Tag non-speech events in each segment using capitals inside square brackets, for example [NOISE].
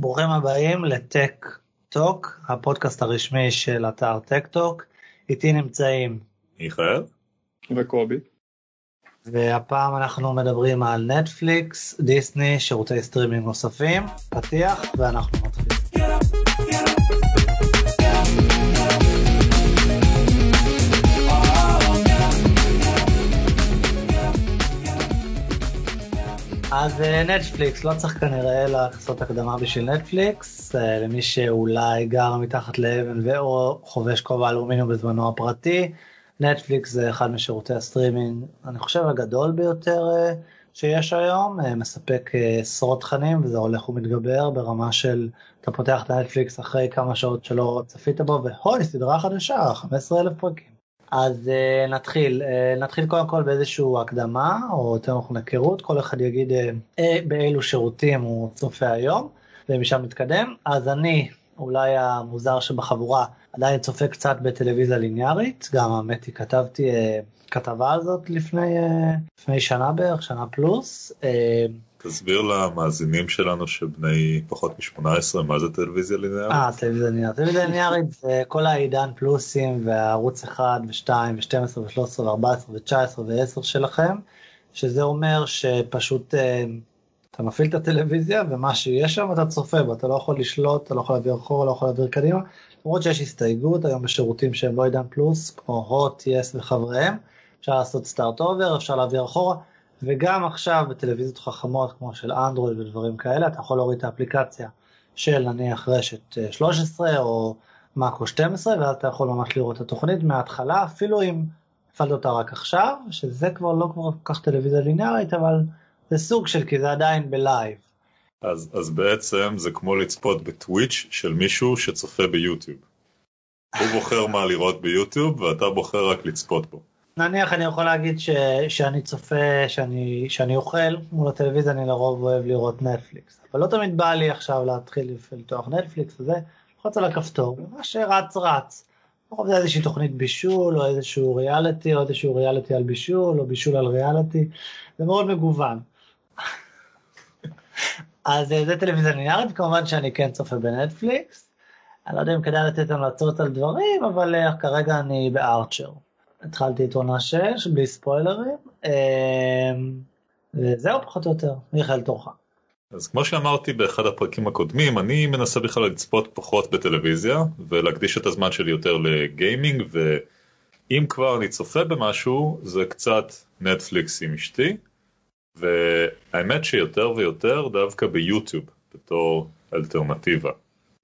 ברוכים הבאים לטק טוק, הפודקאסט הרשמי של אתר טק טוק. איתי נמצאים מיכאל וקובי. והפעם אנחנו מדברים על נטפליקס, דיסני, שירותי סטרימינג נוספים, פתיח ואנחנו אז נטפליקס, לא צריך כנראה לעשות הקדמה בשביל נטפליקס, אה, למי שאולי גר מתחת לאבן ואו חובש כובע אלומיניום בזמנו הפרטי, נטפליקס זה אחד משירותי הסטרימינג, אני חושב הגדול ביותר אה, שיש היום, אה, מספק עשרות תכנים וזה הולך ומתגבר ברמה של אתה פותח את נטפליקס אחרי כמה שעות שלא צפית בו והופ סדרה חדשה 15 אלף פרקים. אז uh, נתחיל, uh, נתחיל קודם כל באיזושהי הקדמה, או יותר נכון היכרות, כל אחד יגיד uh, באילו שירותים הוא צופה היום, ומשם נתקדם. אז אני, אולי המוזר שבחבורה, עדיין צופה קצת בטלוויזיה ליניארית, גם האמת היא כתבתי uh, כתבה הזאת לפני, uh, לפני שנה בערך, שנה פלוס. Uh, תסביר למאזינים שלנו שבני פחות מ-18 מה זה טלוויזיה ליניארית. אה, טלוויזיה ליניארית. טלוויזיה ליניארית זה כל העידן פלוסים והערוץ 1 ו-2 ו-12 ו-13 ו-14 ו-19 ו-10 שלכם, שזה אומר שפשוט אה, אתה מפעיל את הטלוויזיה ומה שיש שם אתה צופה בו, אתה לא יכול לשלוט, אתה לא יכול להעביר אחורה, לא יכול להעביר קדימה, למרות שיש הסתייגות היום בשירותים שהם לא עידן פלוס, כמו הוט, יס וחבריהם, אפשר לעשות start over, אפשר להעביר אחורה. וגם עכשיו בטלוויזיות חכמות כמו של אנדרואיד ודברים כאלה, אתה יכול להוריד את האפליקציה של נניח רשת 13 אה, או מאקו 12, ואז אתה יכול ממש לראות את התוכנית מההתחלה, אפילו אם הפעלת אותה רק עכשיו, שזה כבר לא כבר כל כך טלוויזיה ליניארית, אבל זה סוג של, כי זה עדיין בלייב. אז, אז בעצם זה כמו לצפות בטוויץ' של מישהו שצופה ביוטיוב. הוא בוחר מה לראות ביוטיוב ואתה בוחר רק לצפות בו. נניח אני יכול להגיד ש, שאני צופה, שאני, שאני אוכל מול הטלוויזיה, אני לרוב אוהב לראות נטפליקס. אבל לא תמיד בא לי עכשיו להתחיל לפתוח נטפליקס וזה, לוחץ על הכפתור, מה שרץ רץ. לרוב זה איזושהי תוכנית בישול, או איזשהו ריאליטי, או איזשהו ריאליטי על בישול, או בישול על ריאליטי, זה מאוד מגוון. [LAUGHS] אז אה, זה טלוויזיה ליניארית, כמובן שאני כן צופה בנטפליקס. אני לא יודע אם כדאי לתת המלצות על דברים, אבל אה, כרגע אני בארצ'ר. התחלתי את עונה 6 בלי ספוילרים, אמ, וזהו פחות או יותר, מיכאל תורך. אז כמו שאמרתי באחד הפרקים הקודמים, אני מנסה בכלל לצפות פחות בטלוויזיה ולהקדיש את הזמן שלי יותר לגיימינג ואם כבר אני צופה במשהו זה קצת נטפליקס עם אשתי והאמת שיותר ויותר דווקא ביוטיוב בתור אלטרנטיבה.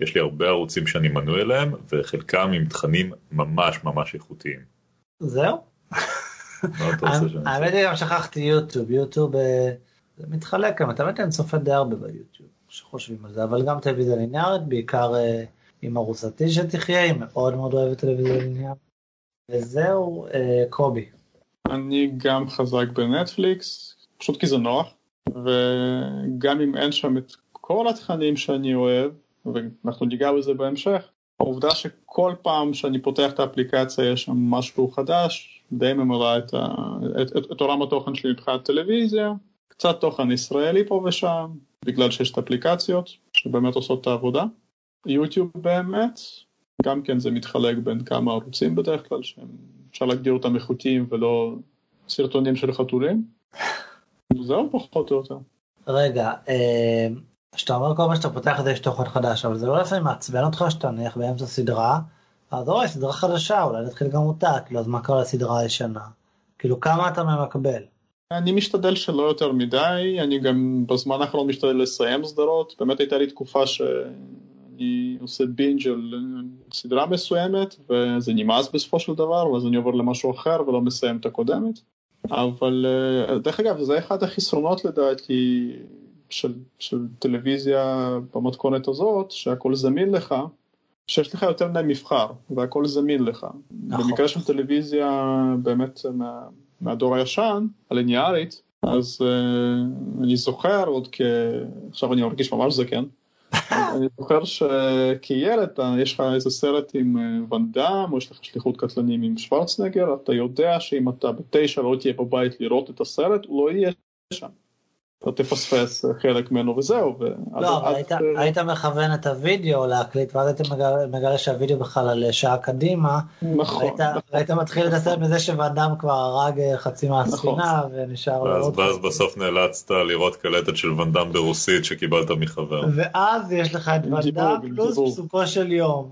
יש לי הרבה ערוצים שאני מנוי אליהם וחלקם עם תכנים ממש ממש איכותיים. זהו. האמת היא גם שכחתי יוטיוב, יוטיוב אה, זה מתחלק גם, האמת אני צופה די הרבה ביוטיוב, שחושבים על זה, אבל גם טלוויזיה ליניארית, בעיקר אה, עם ארוסתי שתחיה, היא מאוד מאוד אוהבת טלוויזיה ליניארית. וזהו, אה, קובי. אני גם חזק בנטפליקס, פשוט כי זה נוח, וגם אם אין שם את כל התכנים שאני אוהב, ואנחנו ניגע בזה בהמשך, העובדה שכל פעם שאני פותח את האפליקציה יש שם משהו חדש, די ממלא את, ה... את, את, את עולם התוכן שלי מבחינת טלוויזיה, קצת תוכן ישראלי פה ושם, בגלל שיש את האפליקציות שבאמת עושות את העבודה. יוטיוב באמת, גם כן זה מתחלק בין כמה ערוצים בדרך כלל, שאפשר להגדיר אותם איכותיים ולא סרטונים של חתולים. [LAUGHS] זהו פחות או יותר. רגע, אה, שאתה אומר כל פעם שאתה פותח את זה יש תוכן חדש, אבל זה לא לפעמים מעצבן אותך שאתה נניח באמצע סדרה, אז אוי, סדרה חדשה, אולי נתחיל גם אותה, כאילו, אז מה קרה לסדרה הישנה? כאילו, כמה אתה מקבל? אני משתדל שלא יותר מדי, אני גם בזמן האחרון משתדל לסיים סדרות, באמת הייתה לי תקופה שאני עושה בינג' על סדרה מסוימת, וזה נמאס בסופו של דבר, ואז אני עובר למשהו אחר ולא מסיים את הקודמת. אבל אה, דרך אגב, זה אחד החסרונות לדעתי של, של טלוויזיה במתכונת הזאת, שהכל זמין לך, שיש לך יותר מדי מבחר, והכל זמין לך. נכון. במקרה של טלוויזיה באמת מה, מהדור הישן, הליניארית, אז uh, אני זוכר עוד כ... עכשיו אני מרגיש ממש זקן. [LAUGHS] אני זוכר שכילד יש לך איזה סרט עם אה, ואן דאם, או יש לך שליחות קטלנים עם שוורצנגר, אתה יודע שאם אתה בתשע לא תהיה בבית לראות את הסרט, הוא לא יהיה שם. אתה תפספס חלק ממנו וזהו. לא, אבל היית, היית מכוון את הוידאו להקליט, ואז היית מגלה, מגלה שהוידאו בכלל על שעה קדימה. נכון. היית, נכון. היית מתחיל להתעסק מזה שוואדם כבר הרג חצי מהספינה, נכון. ונשאר לו עוד... ואז בסוף נאלצת לראות קלטת של ואדם ברוסית שקיבלת מחבר. ואז יש לך את ואדם פלוס פסוקו של יום.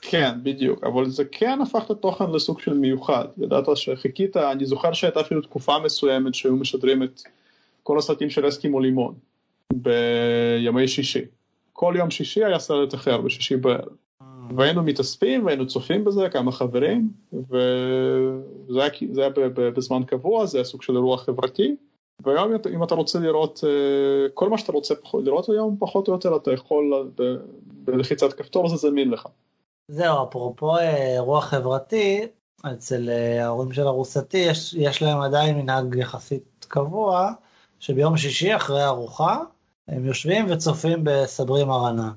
כן, בדיוק, אבל זה כן הפך את התוכן לסוג של מיוחד. ידעת שחיכית, אני זוכר שהייתה אפילו תקופה מסוימת שהיו משדרים את כל הסרטים של אסקימו לימון בימי שישי. כל יום שישי היה סרט אחר בשישי בערב. והיינו מתאספים והיינו צופים בזה כמה חברים וזה היה, זה היה בזמן קבוע זה היה סוג של אירוע חברתי והיום אם אתה רוצה לראות כל מה שאתה רוצה לראות היום פחות או יותר אתה יכול בלחיצת כפתור זה זמין לך. זהו אפרופו אירוע חברתי אצל ההורים של ארוסתי יש, יש להם עדיין מנהג יחסית קבוע שביום שישי אחרי ארוחה הם יושבים וצופים בסברי מרנן.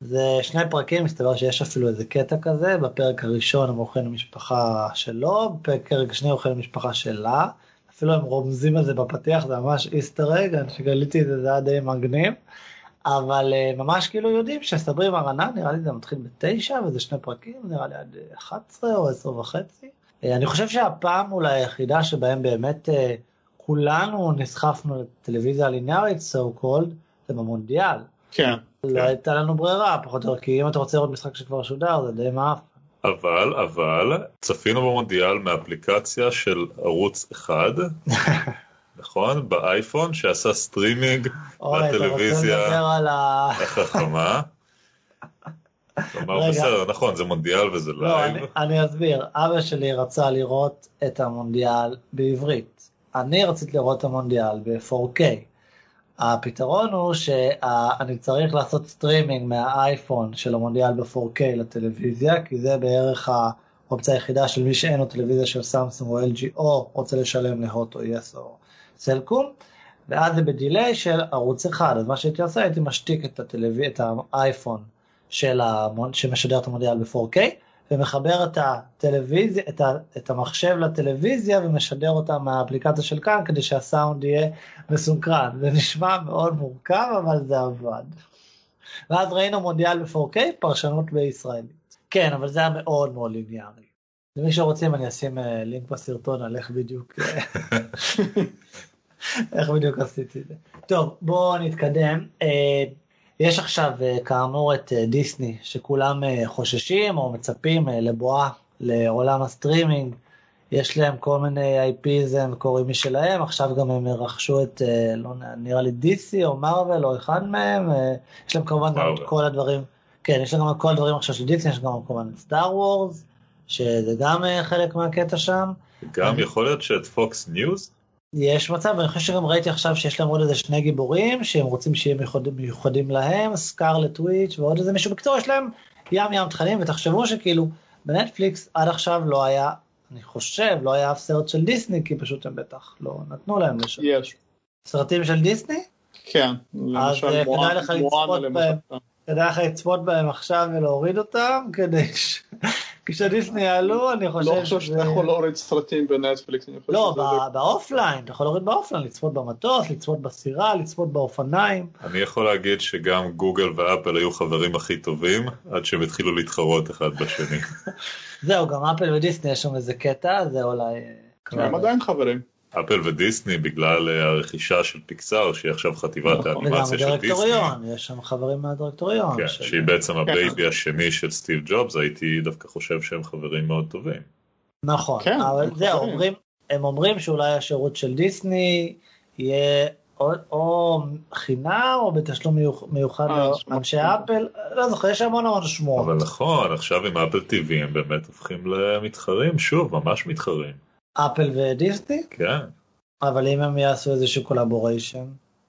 זה שני פרקים, מסתבר שיש אפילו איזה קטע כזה, בפרק הראשון הם הולכים למשפחה שלו, בפרק השני הולכים למשפחה שלה, אפילו הם רומזים על זה בפתיח, זה ממש איסטר אג, אני שגליתי את זה, זה היה די מגניב, אבל uh, ממש כאילו יודעים שסברי מרנן, נראה לי זה מתחיל בתשע, וזה שני פרקים, נראה לי עד 11 או 10 וחצי. Uh, אני חושב שהפעם אולי היחידה שבהם באמת uh, כולנו נסחפנו לטלוויזיה הליניארית, so called, זה במונדיאל. כן. לא הייתה לנו ברירה, פחות או יותר, כי אם אתה רוצה לראות משחק שכבר שודר, זה די מאף. אבל, אבל, צפינו במונדיאל מאפליקציה של ערוץ אחד, [LAUGHS] נכון? באייפון, שעשה סטרימינג לטלוויזיה החכמה. כלומר בסדר, נכון, זה מונדיאל וזה לא, לייב. אני, אני אסביר, אבא שלי רצה לראות את המונדיאל בעברית. אני רציתי לראות את המונדיאל ב-4K. הפתרון הוא שאני צריך לעשות סטרימינג מהאייפון של המונדיאל ב-4K לטלוויזיה, כי זה בערך האופציה היחידה של מי שאין לו טלוויזיה של סמסונג או LG או רוצה לשלם להוט או יס או סלקום, ואז זה בדיליי של ערוץ אחד, אז מה שהייתי עושה הייתי משתיק את, הטלו... את האייפון של המונ... שמשדר את המונדיאל ב-4K, ומחבר את הטלוויזיה, את, ה, את המחשב לטלוויזיה ומשדר אותה מהאפליקציה של כאן כדי שהסאונד יהיה מסונכרן. זה נשמע מאוד מורכב אבל זה עבד. ואז ראינו מונדיאל ב-4K, פרשנות ישראלית. כן, אבל זה היה מאוד מאוד ליניארי. למי שרוצים אני אשים לינק בסרטון על איך בדיוק, [LAUGHS] איך בדיוק עשיתי את זה. טוב, בואו נתקדם. יש עכשיו כאמור את דיסני שכולם חוששים או מצפים לבואה לעולם הסטרימינג. יש להם כל מיני IPs הם קוראים משלהם, עכשיו גם הם רכשו את, לא נראה לי DC או מארוול או אחד מהם, יש להם כמובן גם את כל הדברים, כן, יש להם גם את כל הדברים עכשיו של דיסני, יש גם כמובן את סטאר וורס, שזה גם חלק מהקטע שם. גם יכול להיות שאת פוקס ניוז? יש מצב, ואני חושב שגם ראיתי עכשיו שיש להם עוד איזה שני גיבורים שהם רוצים שיהיה מיוחדים, מיוחדים להם, סקארלט וויץ' ועוד איזה מישהו. בקיצור, יש להם ים ים תכנים, ותחשבו שכאילו בנטפליקס עד עכשיו לא היה, אני חושב, לא היה אף סרט של דיסני, כי פשוט הם בטח לא נתנו להם לשם. יש. סרטים של דיסני? כן, אז כדאי לך לצפות בהם. כדאי לך לצפות בהם עכשיו ולהוריד אותם, כדי ש... כשדיסני יעלו, אני חושב לא חושב שאתה יכול להוריד סרטים בנטפליקס. לא, ב offline, אתה יכול להוריד ב offline, לצפות במטוס, לצפות בסירה, לצפות באופניים. אני יכול להגיד שגם גוגל ואפל היו חברים הכי טובים, עד שהם התחילו להתחרות אחד בשני. [LAUGHS] זהו, גם אפל ודיסני יש שם איזה קטע, זה אולי... הם עדיין חברים. אפל ודיסני בגלל הרכישה של פיקסאר שהיא עכשיו חטיבת האנימציה של דיסני. וגם הדירקטוריון, יש שם חברים מהדירקטוריון. כן, שהיא בעצם ה baby השני של סטיב ג'ובס, הייתי דווקא חושב שהם חברים מאוד טובים. נכון, אבל זהו, הם אומרים שאולי השירות של דיסני יהיה או חינם או בתשלום מיוחד לאנשי אפל, לא זוכר, יש המון המון שמועות. אבל נכון, עכשיו עם אפל TV הם באמת הופכים למתחרים, שוב, ממש מתחרים. אפל ודיסני? כן. אבל אם הם יעשו איזשהו collaboration?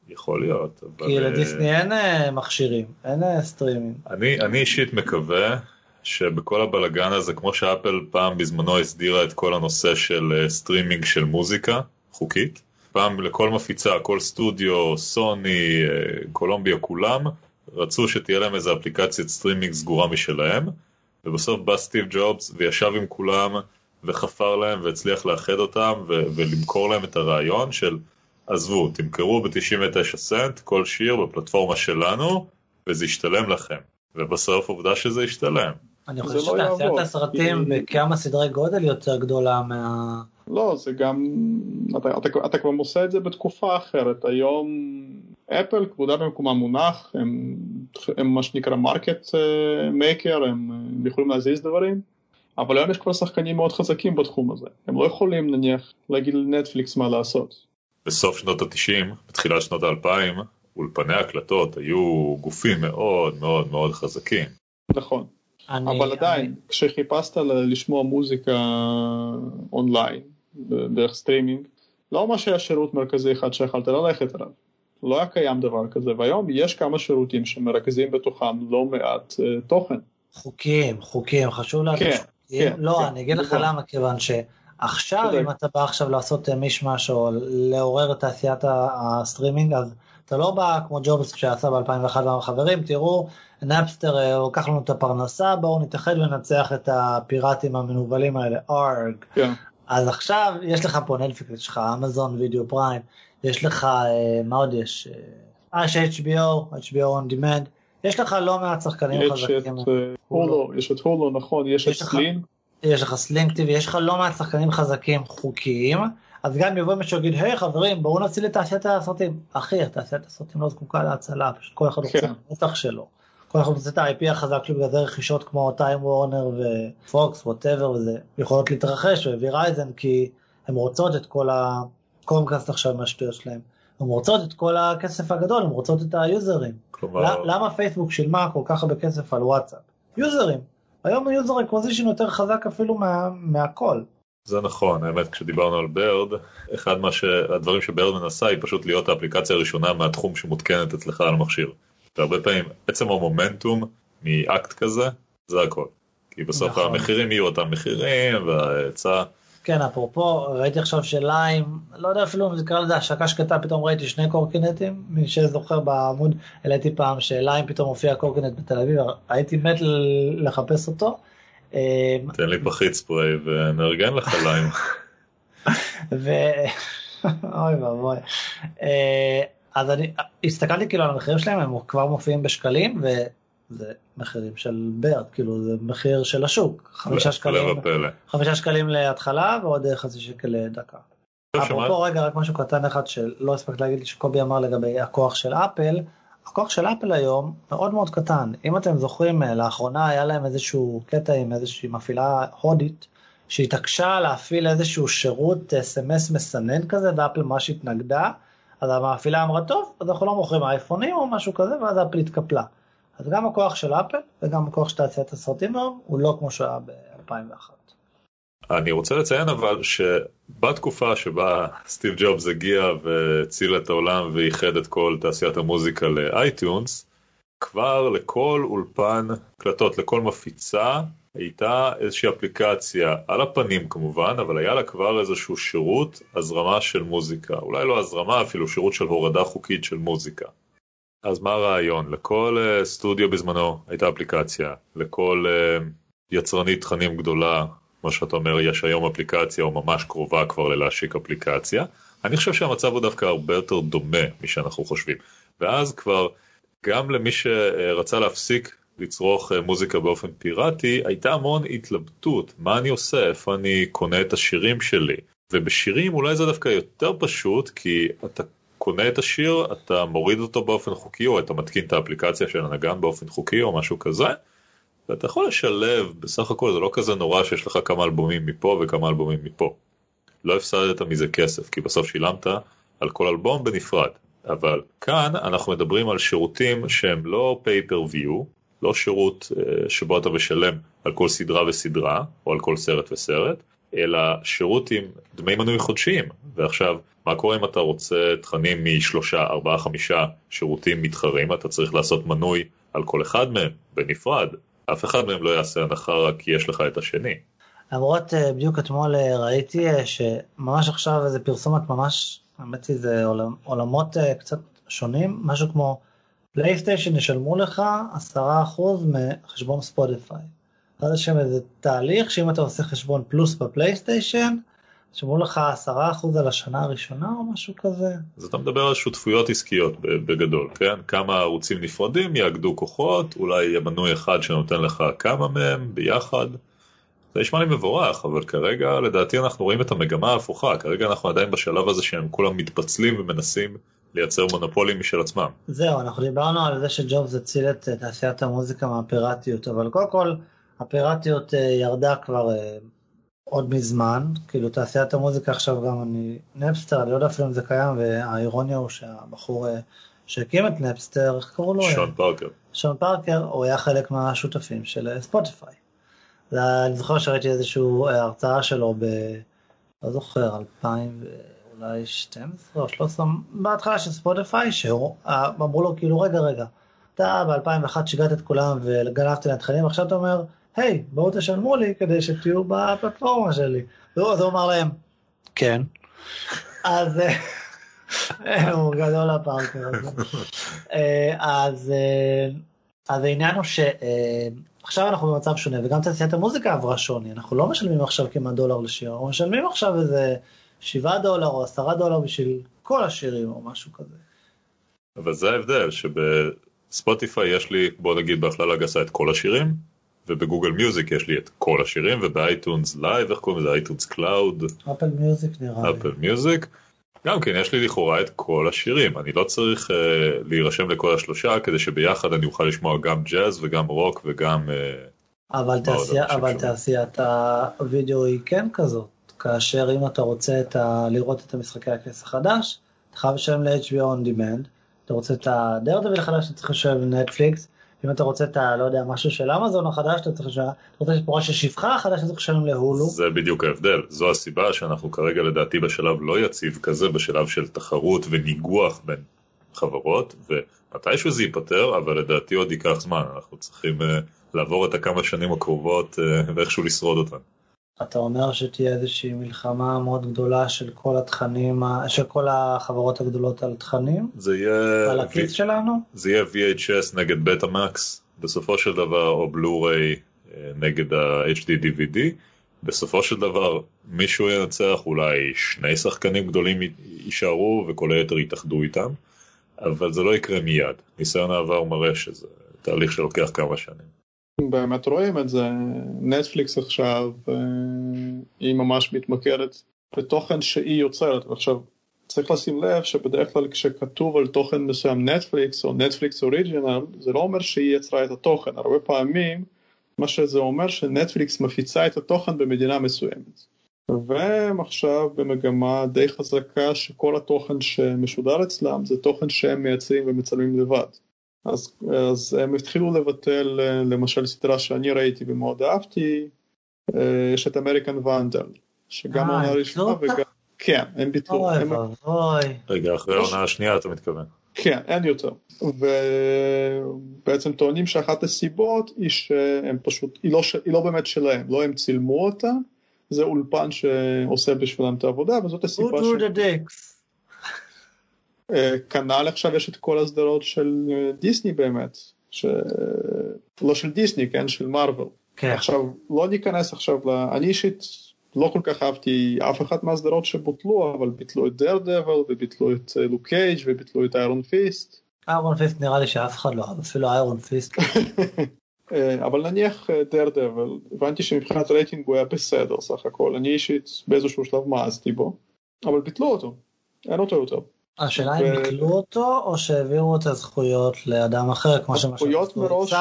יכול להיות. אבל... כי לדיסני אין מכשירים, אין סטרימרים. אני, אני אישית מקווה שבכל הבלגן הזה, כמו שאפל פעם בזמנו הסדירה את כל הנושא של סטרימינג של מוזיקה חוקית, פעם לכל מפיצה, כל סטודיו, סוני, קולומביה, כולם, רצו שתהיה להם איזה אפליקציית סטרימינג סגורה משלהם, ובסוף בא סטיב ג'ובס וישב עם כולם וחפר להם והצליח לאחד אותם ו- ולמכור להם את הרעיון של עזבו, תמכרו ב-99 סנט כל שיר בפלטפורמה שלנו, וזה ישתלם לכם. ובסוף עובדה שזה ישתלם. אני חושב לא שתעשיית יעבוד, הסרטים כי- בכמה סדרי גודל יותר גדולה מה... לא, זה גם, אתה, אתה, אתה כבר עושה את זה בתקופה אחרת, היום אפל כבודה במקומה מונח, הם, הם מה שנקרא market maker, הם, הם יכולים להזיז דברים, אבל היום יש כבר שחקנים מאוד חזקים בתחום הזה, הם לא יכולים נניח להגיד לנטפליקס מה לעשות. בסוף שנות ה-90, בתחילת שנות ה-2000, אולפני הקלטות היו גופים מאוד מאוד מאוד חזקים. נכון, אני, אבל עדיין, כשחיפשת ל- לשמוע מוזיקה אונליין, ב- דרך סטרימינג, לא ממש היה שירות מרכזי אחד שיכולת ללכת אליו. לא היה קיים דבר כזה, והיום יש כמה שירותים שמרכזים בתוכם לא מעט uh, תוכן. חוקים, חוקים, חשוב להגיד כן. כן, לא, כן, אני אגיד לך נכון. למה, כיוון שעכשיו. אם אתה בא עכשיו לעשות אה, מיש מש או לעורר את תעשיית הסטרימינג, אז אתה לא בא כמו ג'ובס שעשה ב-2001 עם חברים, תראו, נאפסטר אה, לוקח לנו את הפרנסה, בואו נתאחד וננצח את הפיראטים המנוולים האלה, ארג. כן, אז עכשיו יש לך פה נטפליקס, יש לך אמזון וידאו פריים, יש לך, אה, מה עוד יש? אה, יש HBO, HBO on demand, יש לך לא מעט שחקנים יש את חזקים. אה, הולו, יש את הולו, נכון, יש את יש לך- סלין, יש לך Sling TV, יש לך לא מעט שחקנים חזקים חוקיים, אז גם יבוא מישהו ויגיד, היי חברים, בואו נציל את תעשיית הסרטים. אחי, תעשיית הסרטים לא זקוקה להצלה, פשוט כל אחד רוצה, כן. בטח שלא. כל אחד רוצה את ה-IP החזק שלו, בגלל זה רכישות כמו טיים וורנר ופוקס, whatever, וזה יכולות להתרחש, ווירייזן, כי הן רוצות את כל הקומקאסט עכשיו מהשטויות שלהם. הן רוצות את כל הכסף הגדול, הן רוצות את ה users. כלומר, למה- פייסבוק שילמה כל כך הרבה כסף על וואטסאפ? users. היום ה user acquisition יותר חזק אפילו מה, מהכל. זה נכון, האמת כשדיברנו על Bird, אחד מהדברים ש Bird מנסה היא פשוט להיות האפליקציה הראשונה מהתחום שמותקנת אצלך על המכשיר. והרבה פעמים עצם המומנטום מאקט כזה, זה הכל. כי בסוף נכון. המחירים יהיו אותם מחירים וההיצע, כן, אפרופו, ראיתי עכשיו שליים, לא יודע אפילו אם זה קרא לזה השקה שקטה, פתאום ראיתי שני קורקינטים, מי שזוכר בעמוד, העליתי פעם שליים פתאום הופיע קורקינט בתל אביב, הייתי מת לחפש אותו. אה, תן לי פחית ספרי ונארגן לך ליים. [LAUGHS] ו... [LAUGHS] אוי ואבוי. אה, אז אני הסתכלתי כאילו על המחירים שלהם, הם כבר מופיעים בשקלים, וזה מחירים של ברד, כאילו זה מחיר של השוק, חמישה שקלים. חמישה שקלים להתחלה ועוד אה, חצי שקל לדקה. אפרופו רגע רק משהו קטן אחד שלא הספקת להגיד לי שקובי אמר לגבי הכוח של אפל, הכוח של אפל היום מאוד מאוד קטן. אם אתם זוכרים, אה, לאחרונה היה להם איזשהו קטע עם איזושהי מפעילה הודית, שהתעקשה להפעיל איזשהו שירות אס.אם.אס מסנן כזה, ואפל ממש התנגדה, אז המפעילה אמרה, טוב, אז אנחנו לא מוכרים אייפונים או משהו כזה, ואז אפל התקפלה. אז גם הכוח של אפל וגם הכוח של תעשיית הסרטים היום, הוא לא כמו שהוא היה ב-2001. אני רוצה לציין אבל שבתקופה שבה סטיב ג'ובס הגיע והציל את העולם ואיחד את כל תעשיית המוזיקה לאייטיונס, כבר לכל אולפן הקלטות, לכל מפיצה, הייתה איזושהי אפליקציה על הפנים כמובן, אבל היה לה כבר איזשהו שירות הזרמה של מוזיקה. אולי לא הזרמה, אפילו שירות של הורדה חוקית של מוזיקה. אז מה הרעיון? לכל uh, סטודיו בזמנו הייתה אפליקציה, לכל uh, יצרנית תכנים גדולה, כמו שאתה אומר, יש היום אפליקציה או ממש קרובה כבר ללהשיק אפליקציה. אני חושב שהמצב הוא דווקא הרבה יותר דומה משאנחנו חושבים. ואז כבר גם למי שרצה להפסיק לצרוך אה, מוזיקה באופן פיראטי, הייתה המון התלבטות, מה אני עושה, איפה אני קונה את השירים שלי. ובשירים אולי זה דווקא יותר פשוט, כי אתה קונה את השיר, אתה מוריד אותו באופן חוקי, או אתה מתקין את האפליקציה של הנגן באופן חוקי, או משהו כזה, ואתה יכול לשלב, בסך הכל זה לא כזה נורא שיש לך כמה אלבומים מפה וכמה אלבומים מפה. לא הפסדת מזה כסף, כי בסוף שילמת על כל אלבום בנפרד. אבל כאן אנחנו מדברים על שירותים שהם לא pay-per-view, לא שירות uh, שבו אתה משלם על כל סדרה וסדרה, או על כל סרט וסרט, אלא שירות עם דמי מנוי חודשיים. ועכשיו, מה קורה אם אתה רוצה תכנים משלושה, ארבעה, חמישה שירותים מתחרים, אתה צריך לעשות מנוי על כל אחד מהם בנפרד. אף אחד מהם לא יעשה הנחה רק כי יש לך את השני. למרות uh, בדיוק אתמול uh, ראיתי uh, שממש עכשיו איזה פרסומת ממש, האמת היא זה עולמ, עולמות קצת שונים, משהו כמו פלייסטיישן ישלמו לך 10% מחשבון ספוטיפיי. אז יש שם איזה תהליך שאם אתה עושה חשבון פלוס בפלייסטיישן, שמעו לך 10% על השנה הראשונה או משהו כזה? אז אתה מדבר על שותפויות עסקיות בגדול, כן? כמה ערוצים נפרדים יאגדו כוחות, אולי יהיה מנוי אחד שנותן לך כמה מהם ביחד. זה נשמע לי מבורך, אבל כרגע לדעתי אנחנו רואים את המגמה ההפוכה, כרגע אנחנו עדיין בשלב הזה שהם כולם מתפצלים ומנסים לייצר מונופולים משל עצמם. זהו, אנחנו דיברנו על זה שג'ובס הציל את תעשיית המוזיקה מהפיראטיות, אבל קודם כל הפיראטיות אה, ירדה כבר אה, עוד מזמן, כאילו תעשיית המוזיקה עכשיו גם אני, נפסטר, אני לא יודע אפילו אם זה קיים, והאירוניה הוא שהבחור אה, שהקים את נפסטר, איך קראו לו? שון פארקר. שון פארקר, הוא היה חלק מהשותפים של ספוטיפיי. אני זוכר שראיתי איזושהי הרצאה שלו ב... לא זוכר, 2000 אולי 12 או 13, בהתחלה של ספוטיפיי, שאמרו לו כאילו רגע רגע, אתה ב-2001 שיגעת את כולם וגנבת להם תכנים, עכשיו אתה אומר, היי, בואו תשלמו לי כדי שתהיו בפלטפורמה שלי. אז הוא אמר להם, כן. אז אה, הוא גדול הפארקר הזה. אה, אז, אה, אז העניין הוא שעכשיו אנחנו במצב שונה, וגם תעשיית המוזיקה עברה שוני, אנחנו לא משלמים עכשיו כמעט דולר לשיר, אנחנו משלמים עכשיו איזה 7 דולר או 10 דולר בשביל כל השירים או משהו כזה. אבל זה ההבדל, שבספוטיפיי יש לי, בוא נגיד בהכללה גסה את כל השירים, וב Google Music יש לי את כל השירים, וב iTunes Live, איך קוראים לזה? iTunes Cloud? Apple Music נראה לי. Apple Music. גם כן, יש לי לכאורה את כל השירים, אני לא צריך uh, להירשם לכל השלושה כדי שביחד אני אוכל לשמוע גם ג'אז וגם רוק וגם... Uh, אבל, תעשייה, אבל תעשיית הווידאו היא כן כזאת, כאשר אם אתה רוצה את ה, לראות את המשחקי הכס החדש, אתה חייב לשלם ל-HBO on demand, אתה רוצה את הדרדוויל החדש, אתה צריך לשלם לנטפליקס, אם אתה רוצה את ה... לא יודע, משהו של אמזון החדש, אתה צריך לשלם, אתה רוצה פורה של שפחה החדש, אתה צריך לשלם להולו. זה בדיוק ההבדל, זו הסיבה שאנחנו כרגע לדעתי בשלב לא יציב כזה, בשלב של תחרות וניגוח בין חברות, ומתישהו זה ייפתר, אבל לדעתי עוד ייקח זמן, אנחנו צריכים uh, לעבור את הכמה שנים הקרובות uh, ואיכשהו לשרוד אותן. אתה אומר שתהיה איזושהי מלחמה מאוד גדולה של כל התכנים, של כל החברות הגדולות על תכנים? זה יהיה... על הכיס שלנו? זה יהיה VHS נגד בטה-מקס, בסופו של דבר, או בלו-ריי אה, נגד ה-HD DVD. בסופו של דבר מישהו ינצח, אולי שני שחקנים גדולים יישארו וכל היתר יתאחדו איתם, אבל זה לא יקרה מיד. ניסיון העבר מראה שזה תהליך שלוקח כמה שנים. באמת רואים את זה, נטפליקס עכשיו, אה, היא ממש מתמקדת בתוכן שהיא יוצרת, ועכשיו צריך לשים לב שבדרך כלל כשכתוב על תוכן מסוים נטפליקס או נטפליקס אוריג'ינל, זה לא אומר שהיא יצרה את התוכן, הרבה פעמים מה שזה אומר שנטפליקס מפיצה את התוכן במדינה מסוימת. והם עכשיו במגמה די חזקה שכל התוכן שמשודר אצלם זה תוכן שהם מייצרים ומצלמים לבד. אז, אז הם התחילו לבטל אה, למשל סדרה שאני ראיתי ומאוד אהבתי, אה, יש את אמריקן ואנדל, שגם העונה הראשונה וגם... כן, הם ביטלו. אוי ואבוי. רגע, אחרי העונה השנייה אתה מתכוון. כן, אין יותר. ובעצם טוענים שאחת הסיבות היא שהם פשוט, היא לא, היא לא באמת שלהם, לא הם צילמו אותה, זה אולפן שעושה בשבילם את העבודה, וזאת הסיבה ש... Who drew the dicks? אה, כנ"ל עכשיו יש את כל הסדרות של אה, דיסני באמת, ש... לא של דיסני, כן, של מארוול. כן. עכשיו, לא ניכנס עכשיו, ל... אני אישית לא כל כך אהבתי אף אחת מהסדרות שבוטלו, אבל ביטלו את דרדוויל, וביטלו את לוק אה, קייג' וביטלו את איירון פיסט. איירון פיסט נראה לי שאף אחד לא אהב, אפילו [LAUGHS] איירון פיסט. אבל נניח דרדוויל, הבנתי שמבחינת רייטינג הוא היה בסדר סך הכל, אני אישית באיזשהו שלב מאזתי בו, אבל ביטלו אותו, אין אותו יותר. השאלה אם ביטלו אותו או שהעבירו את הזכויות לאדם אחר כמו שמשהו הזכויות מראש,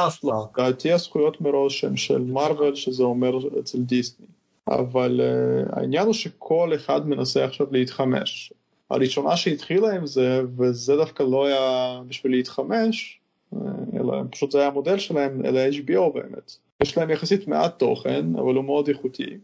לדעתי הזכויות מראש הם של מארוול שזה אומר אצל דיסני אבל uh, העניין הוא שכל אחד מנסה עכשיו להתחמש. הראשונה שהתחילה עם זה וזה דווקא לא היה בשביל להתחמש אה, אלא פשוט זה היה המודל שלהם אלה HBO באמת. יש להם יחסית מעט תוכן אבל הוא מאוד איכותי.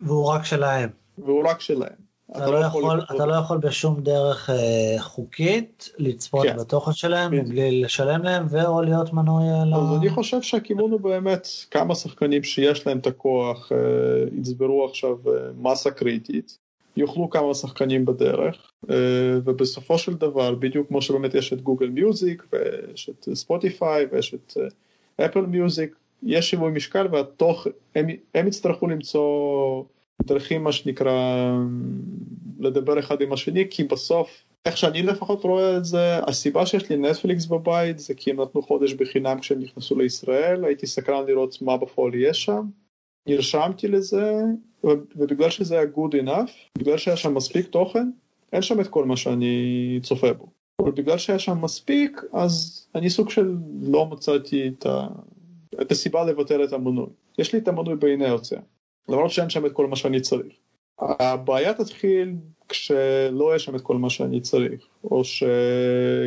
והוא רק שלהם. והוא רק שלהם אתה, לא, לא יכול, אתה לא יכול בשום דרך אה, חוקית לצפות כן. בתוכן שלהם בדיוק. מבלי לשלם להם ואו להיות מנוי ל... אז אני חושב שהכיוון הוא באמת כמה שחקנים שיש להם את הכוח אה, יצברו עכשיו אה, מסה קריטית, יאכלו כמה שחקנים בדרך אה, ובסופו של דבר בדיוק כמו שבאמת יש את גוגל מיוזיק ויש את ספוטיפיי ויש את אפל מיוזיק יש שיווי משקל והתוך הם, הם יצטרכו למצוא דרכים מה שנקרא לדבר אחד עם השני כי בסוף איך שאני לפחות רואה את זה הסיבה שיש לי נטפליקס בבית זה כי הם נתנו חודש בחינם כשהם נכנסו לישראל הייתי סקרן לראות מה בפועל יש שם. נרשמתי לזה ובגלל שזה היה good enough בגלל שהיה שם מספיק תוכן אין שם את כל מה שאני צופה בו. אבל בגלל שהיה שם מספיק אז אני סוג של לא מצאתי את, ה... את הסיבה לבטל את המנוי. יש לי את המנוי באינרציה למרות שאין שם את כל מה שאני צריך. הבעיה תתחיל כשלא יהיה שם את כל מה שאני צריך, או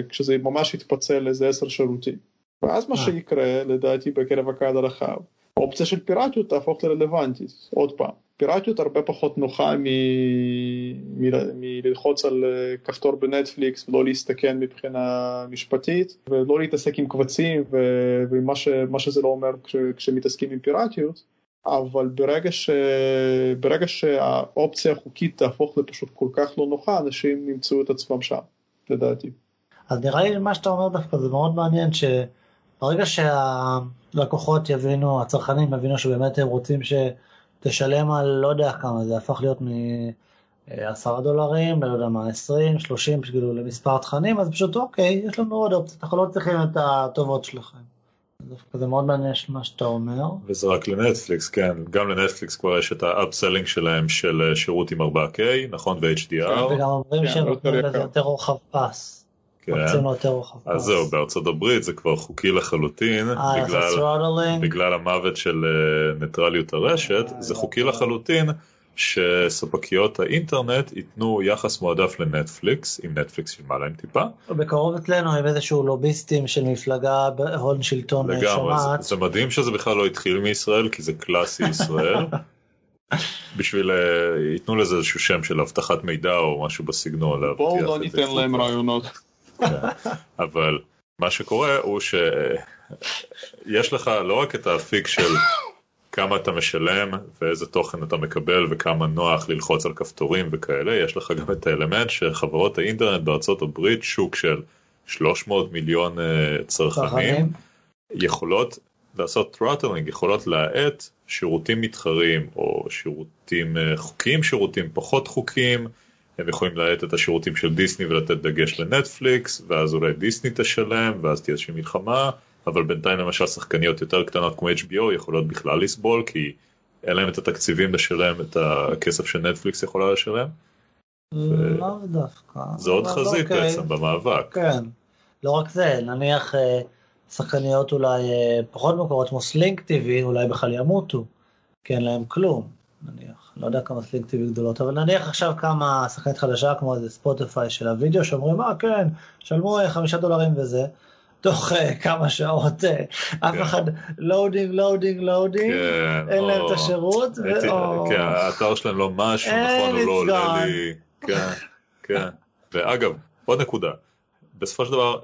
כשזה ממש יתפצל לאיזה עשר שירותים. ואז מה שיקרה, לדעתי בקרב הקהל הרחב, האופציה של פיראטיות תהפוך לרלוונטית, עוד פעם. פיראטיות הרבה פחות נוחה מללחוץ על כפתור בנטפליקס ולא להסתכן מבחינה משפטית ולא להתעסק עם קבצים ומה שזה לא אומר כשמתעסקים עם פיראטיות. אבל ברגע, ש... ברגע שהאופציה החוקית תהפוך לפשוט כל כך לא נוחה, אנשים ימצאו את עצמם שם, לדעתי. אז נראה לי מה שאתה אומר דווקא זה מאוד מעניין שברגע שהלקוחות יבינו, הצרכנים יבינו שבאמת הם רוצים שתשלם על לא יודע כמה זה הפך להיות מ-10 דולרים, לא יודע מה, 20, 30, כאילו למספר תכנים, אז פשוט אוקיי, יש לנו עוד אופציות, אנחנו לא צריכים את הטובות שלכם. דווקא זה מאוד מעניין מה שאתה אומר. וזה רק לנטפליקס, כן, גם לנטפליקס כבר יש את ה upselling שלהם של אה, שירות עם 4K, נכון, ב-HDR. כן, וגם אומרים שהם נותנים לזה יותר רוחב פס. כן. אז זהו, בארצות הברית זה כבר חוקי לחלוטין, אה, בגלל, בגלל המוות של אה, ניטרליות הרשת, זה חוקי לחלוטין. שספקיות האינטרנט ייתנו יחס מועדף לנטפליקס, אם נטפליקס שילמה להם טיפה. בקרוב אצלנו עם איזשהו לוביסטים של מפלגה בהון שלטון לגמרי, שומעת. זה, זה מדהים שזה בכלל לא התחיל מישראל, כי זה קלאסי ישראל. [LAUGHS] בשביל uh, ייתנו לזה איזשהו שם של אבטחת מידע או משהו בסגנון. בואו לא ניתן להם רעיונות. כן, אבל מה שקורה הוא שיש לך לא רק את האפיק של כמה אתה משלם ואיזה תוכן אתה מקבל וכמה נוח ללחוץ על כפתורים וכאלה, יש לך גם את האלמנט שחברות האינטרנט בארצות הברית, שוק של 300 מיליון uh, צרכנים, יכולות לעשות throttling, יכולות להאט שירותים מתחרים או שירותים uh, חוקיים, שירותים פחות חוקיים, הם יכולים להאט את השירותים של דיסני ולתת דגש לנטפליקס, ואז אולי דיסני תשלם, ואז תהיה איזושהי מלחמה. אבל בינתיים למשל שחקניות יותר קטנות כמו HBO יכולות בכלל לסבול כי אין להם את התקציבים לשלם את הכסף שנטפליקס יכולה לשלם. לא דווקא. זה עוד חזית אוקיי. בעצם במאבק. כן. לא רק זה, נניח אה, שחקניות אולי אה, פחות מוכרות כמו סלינק TV אולי בכלל ימותו, כי אין להם כלום. נניח, לא יודע כמה סלינק TV גדולות, אבל נניח עכשיו כמה שחקנית חדשה כמו איזה ספוטיפיי של הוידאו שאומרים אה כן, שלמו אה, חמישה דולרים וזה. תוך uh, כמה שעות uh, אף כן. אחד לואודינג לואודינג לואודינג אין להם את השירות. כן, האתר שלהם לא משהו נכון הוא לא עולה לי. כן, כן. ואגב עוד נקודה בסופו של דבר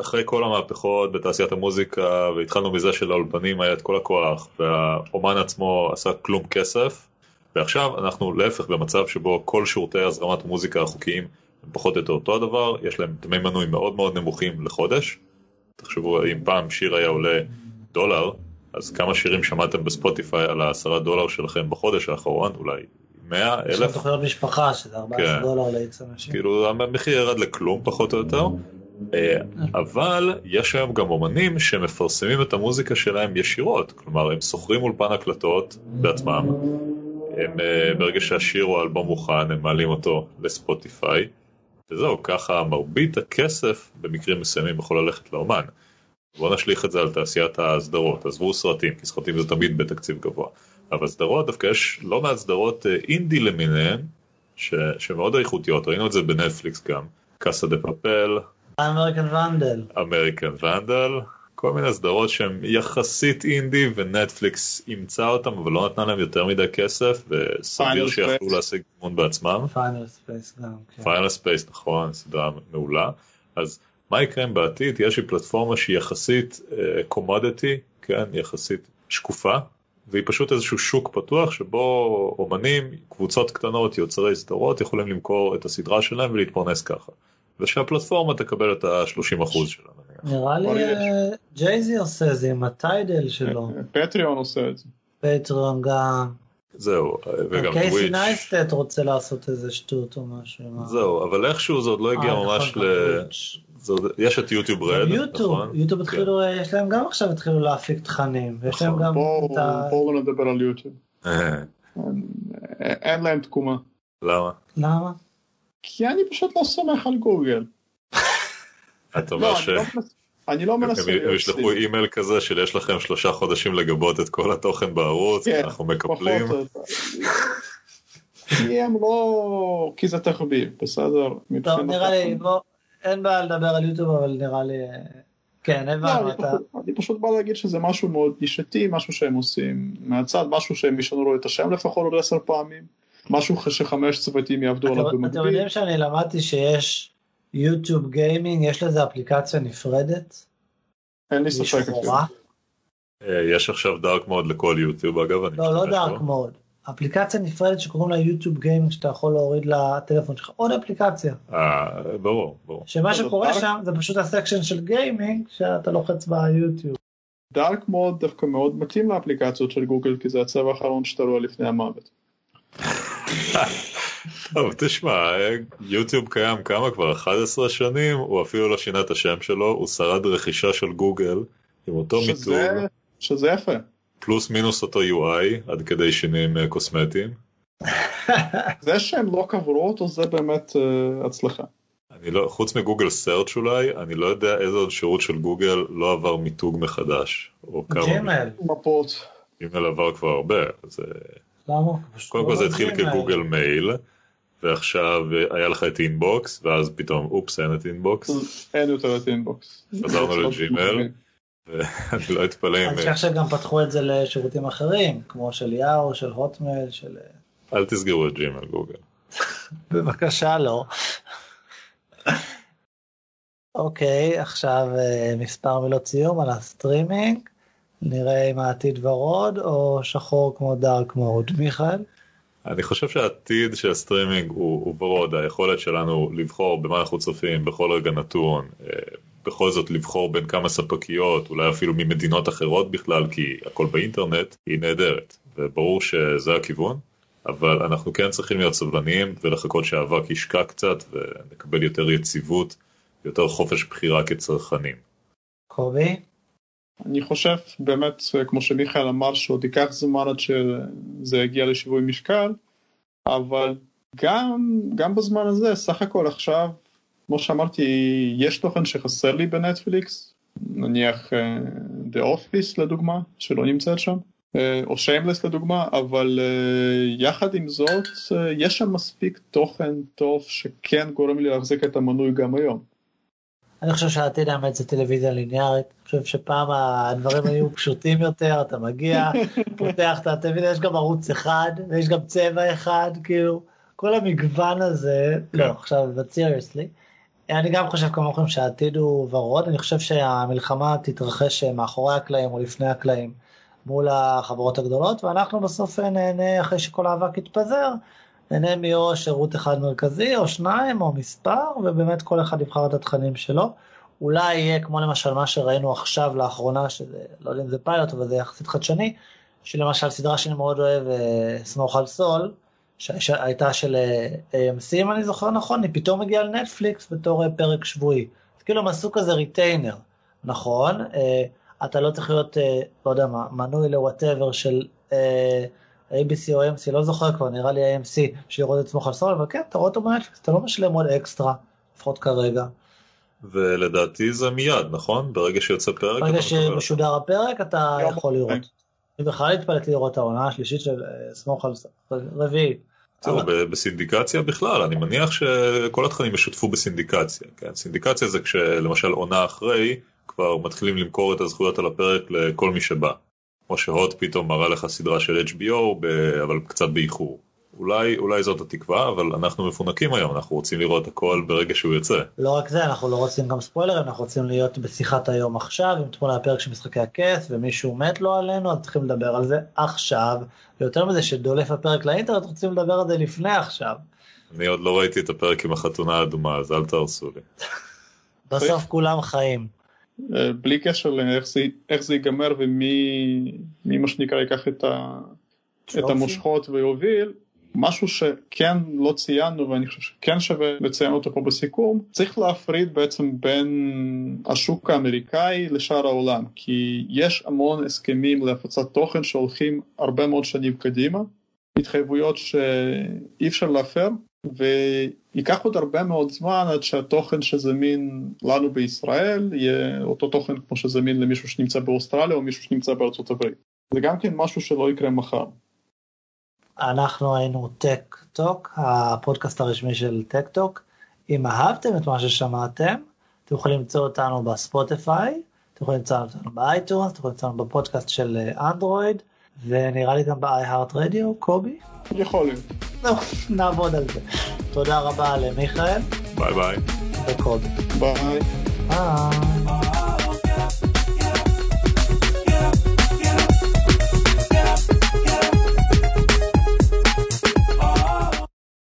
אחרי כל המהפכות בתעשיית המוזיקה והתחלנו מזה שלאולפנים היה את כל הכוח והאומן עצמו עשה כלום כסף ועכשיו אנחנו להפך במצב שבו כל שירותי הזרמת מוזיקה החוקיים הם פחות או יותר אותו הדבר, יש להם דמי מנוי מאוד מאוד נמוכים לחודש תחשבו אם פעם שיר היה עולה דולר, אז כמה שירים שמעתם בספוטיפיי על העשרה דולר שלכם בחודש האחרון, אולי 100, אלף? יש תוכניות משפחה שזה 14 כן. דולר לאיקס אנשים. כאילו המחיר ירד לכלום פחות או יותר. אה, אבל יש היום גם אומנים שמפרסמים את המוזיקה שלהם ישירות, כלומר הם שוכרים אולפן הקלטות בעצמם, הם אה, ברגע שהשיר או האלבום מוכן הם מעלים אותו לספוטיפיי, וזהו, ככה מרבית הכסף במקרים מסוימים יכול ללכת לאומן. בוא נשליך את זה על תעשיית הסדרות, עזבו סרטים, כי סרטים זה תמיד בתקציב גבוה. אבל סדרות, דווקא יש לא מעט סדרות אה, אינדי למיניהן, ש... שמאוד איכותיות, ראינו את זה בנטפליקס גם, קאסה דה פאפל, American Vandal, American Vandal, כל מיני סדרות שהן יחסית אינדי ונטפליקס אימצה אותם אבל לא נתנה להם יותר מדי כסף וסביר שיכלו להשיג מימון בעצמם. Final Space גם. Final Space נכון, סדרה מעולה. אז מה יקרה אם בעתיד יש לי פלטפורמה שהיא יחסית קומודיטי, uh, כן, יחסית שקופה, והיא פשוט איזשהו שוק פתוח שבו אומנים, קבוצות קטנות, יוצרי סדרות יכולים למכור את הסדרה שלהם ולהתפרנס ככה. ושהפלטפורמה תקבל את ה-30% שלה. נראה לי ג'ייזי עושה את זה עם הטיידל שלו. פטריון עושה את זה. פטריון גם. זהו, וגם קייסי טוויץ'. נייסטט רוצה לעשות איזה שטות או משהו. זהו, אבל איכשהו זה עוד לא הגיע אה, ממש נכון, ל... יש את יוטיוב רד, יוטיוב, נכון? יוטיוב התחילו, יש להם גם עכשיו התחילו להפיק תכנים, ויש להם נכון. גם את ה... בואו נדבר על יוטיוב. אה, אין- אין להם תקומה. למה? למה? כי אני פשוט לא סומך על גוגל. אתה אומר לא, ש... אני לא אני לא הם מנסה הם ישלחו. אימייל כזה של יש לכם שלושה חודשים לגבות את כל התוכן בערוץ, כן, אנחנו מקפלים. כי הם לא... כי זה תחביב, בסדר? טוב. נראה לי, בוא, אין בעיה לדבר על יוטיוב, אבל נראה לי, כן, לא, הבנו, אני אתה, פשוט- אני פשוט בא להגיד שזה משהו מאוד נישתי, משהו שהם עושים מהצד, משהו שהם ישנו את השם לפחות עוד עשר פעמים, משהו שחמש צוותים יעבדו עליו אתם- אתם במקביל. יודעים שאני למדתי שיש יוטיוב גיימינג, יש לזה אפליקציה נפרדת, אין לי ספק. אה, יש עכשיו דארק מוד לכל יוטיוב אגב, אני לא, לא דארק. mode, אפליקציה נפרדת שקוראים לה YouTube Gaming, שאתה יכול להוריד לטלפון שלך, עוד אפליקציה, אה, ברור, ברור. שמה אז שקורה dark- שם זה פשוט ה section של gaming, שאתה לוחץ ביוטיוב. Dark mode דווקא מאוד מתאים לאפליקציות של גוגל, כי זה הצבע האחרון שאתה רואה לפני המוות. [LAUGHS] טוב, תשמע, יוטיוב קיים כמה כבר? 11 שנים, הוא אפילו לא שינה את השם שלו, הוא שרד רכישה של גוגל עם אותו מיתוג, שזה- שזה יפה. פלוס מינוס אותו UI, עד כדי שינויים אה, קוסמטיים. [LAUGHS] זה שהם לא קברו אותו זה באמת אה, הצלחה. אני לא, חוץ מ Google Search אולי, אני לא יודע איזה עוד שירות של גוגל לא עבר מיתוג מחדש. או כמה ג'ימל, מפות. ג'ימל עבר כבר הרבה. אז, אה, למה? קודם לא כל זה התחיל ג'ימל. כ Google Mail, ועכשיו אה, היה לך את אינבוקס, ואז פתאום אופס אין את אינבוקס. אין יותר את אינבוקס. חזרנו לג'ימל. אני לא אתפלא אם... אני חושב שגם פתחו את זה לשירותים אחרים, כמו של יאהו, של הוטמייל, של... אל תסגרו את ג'ימל גוגל. [LAUGHS] בבקשה לא. [LAUGHS] אוקיי, עכשיו אה, מספר מילות סיום על הסטרימינג. נראה אם העתיד ורוד או שחור כמו dark mode. מיכאל? אני חושב שהעתיד של הסטרימינג הוא, הוא ורוד, היכולת שלנו לבחור במה אנחנו צופים בכל רגע נתון, אה, בכל זאת לבחור בין כמה ספקיות, אולי אפילו ממדינות אחרות בכלל, כי הכל באינטרנט, היא נהדרת, וברור שזה הכיוון, אבל אנחנו כן צריכים להיות סבלניים ולחכות שהאבק ישקע קצת ונקבל יותר יציבות, יותר חופש בחירה כצרכנים. קובי? אני חושב באמת, כמו שמיכאל אמר, שעוד ייקח זמן עד שזה יגיע לשיווי משקל, אבל גם, גם בזמן הזה, סך הכל עכשיו, כמו שאמרתי, יש תוכן שחסר לי בנטפליקס, נניח אה, The Office לדוגמה, שלא נמצאת שם, אה, או Shameless לדוגמה, אבל אה, יחד עם זאת, אה, יש שם מספיק תוכן טוב שכן גורם לי להחזיק את המנוי גם היום. אני חושב שהעתיד האמת זה טלוויזיה ליניארית. אני חושב שפעם הדברים היו פשוטים יותר, אתה מגיע, [LAUGHS] פותח את הטלוויזיה, יש גם ערוץ אחד, ויש גם צבע אחד, כאילו, כל המגוון הזה, לא, עכשיו, but seriously. אני גם חושב כמוכם שהעתיד הוא ורוד, אני חושב שהמלחמה תתרחש מאחורי הקלעים או לפני הקלעים מול החברות הגדולות, ואנחנו בסוף נהנה, אחרי שכל האבק יתפזר, נהנה מאו שירות אחד מרכזי או שניים או מספר ובאמת כל אחד יבחר את התכנים שלו. אולי יהיה כמו למשל מה שראינו עכשיו לאחרונה שזה לא יודע אם זה פיילוט אבל זה יחסית חדשני שלמשל סדרה שאני מאוד אוהב סמוך על סול שהייתה של AMC אם אני זוכר נכון היא פתאום הגיעה לנטפליקס בתור אה, פרק שבועי. אז כאילו הם עשו כזה retainer נכון אתה לא צריך להיות לא יודע מה מנוי ל whatever של. ABC או AMC, לא זוכר כבר, נראה לי AMC, שידרו את על סול, אבל כן, אתה רואה אותו בנטפליקס, אתה לא משלם עוד אקסטרה, לפחות כרגע. ולדעתי זה מיד, נכון? ברגע שיוצא פרק? ברגע שמשודר הפרק, אתה יום יכול לראות. אני בכלל התפלאתי לראות את העונה השלישית של סמוך על סול, רביעי. זהו, בסינדיקציה בכלל, אני מניח שכל התכנים ישותפו בסינדיקציה. כן? סינדיקציה זה כשלמשל עונה אחרי, כבר מתחילים למכור את הזכויות על הפרק לכל מי שבא. כמו שהוט פתאום מראה לך סדרה של HBO, ב... אבל קצת באיחור. אולי, אולי זאת התקווה, אבל אנחנו מפונקים היום, אנחנו רוצים לראות הכל ברגע שהוא יוצא. לא רק זה, אנחנו לא רוצים גם ספוילרים, אנחנו רוצים להיות בשיחת היום עכשיו, עם תמונה הפרק של משחקי הכס, ומישהו מת לו עלינו, אז צריכים לדבר על זה עכשיו. ויותר מזה, שדולף הפרק לאינטרנט, רוצים לדבר על זה לפני עכשיו. אני עוד לא ראיתי את הפרק עם החתונה האדומה, אז אל תהרסו לי. בסוף כולם חיים. בלי קשר לאיך זה, זה ייגמר ומי מי מה שנקרא ייקח את את המושכות ויוביל. משהו שכן לא ציינו ואני חושב שכן שווה לציין אותו פה בסיכום, צריך להפריד בעצם בין השוק האמריקאי לשאר העולם, כי יש המון הסכמים להפצת תוכן שהולכים הרבה מאוד שנים קדימה, התחייבויות שאי אפשר להפר, וייקח עוד הרבה מאוד זמן עד שהתוכן שזמין לנו בישראל יהיה אותו תוכן כמו שזמין למישהו שנמצא באוסטרליה או מישהו שנמצא בארצות הברית. זה גם כן משהו שלא יקרה מחר. אנחנו היינו טק טוק, הפודקאסט הרשמי של טק טוק. אם אהבתם את מה ששמעתם, אתם יכולים למצוא אותנו בספוטיפיי, אתם יכולים למצוא אותנו ב-iTunes, אתם יכולים למצוא אותנו בפודקאסט של אנדרואיד, ונראה לי גם ב-iHeart Radio, קובי? יכול להיות. נעבוד על זה. תודה רבה למיכאל. ביי ביי. וקובי. ביי. ביי.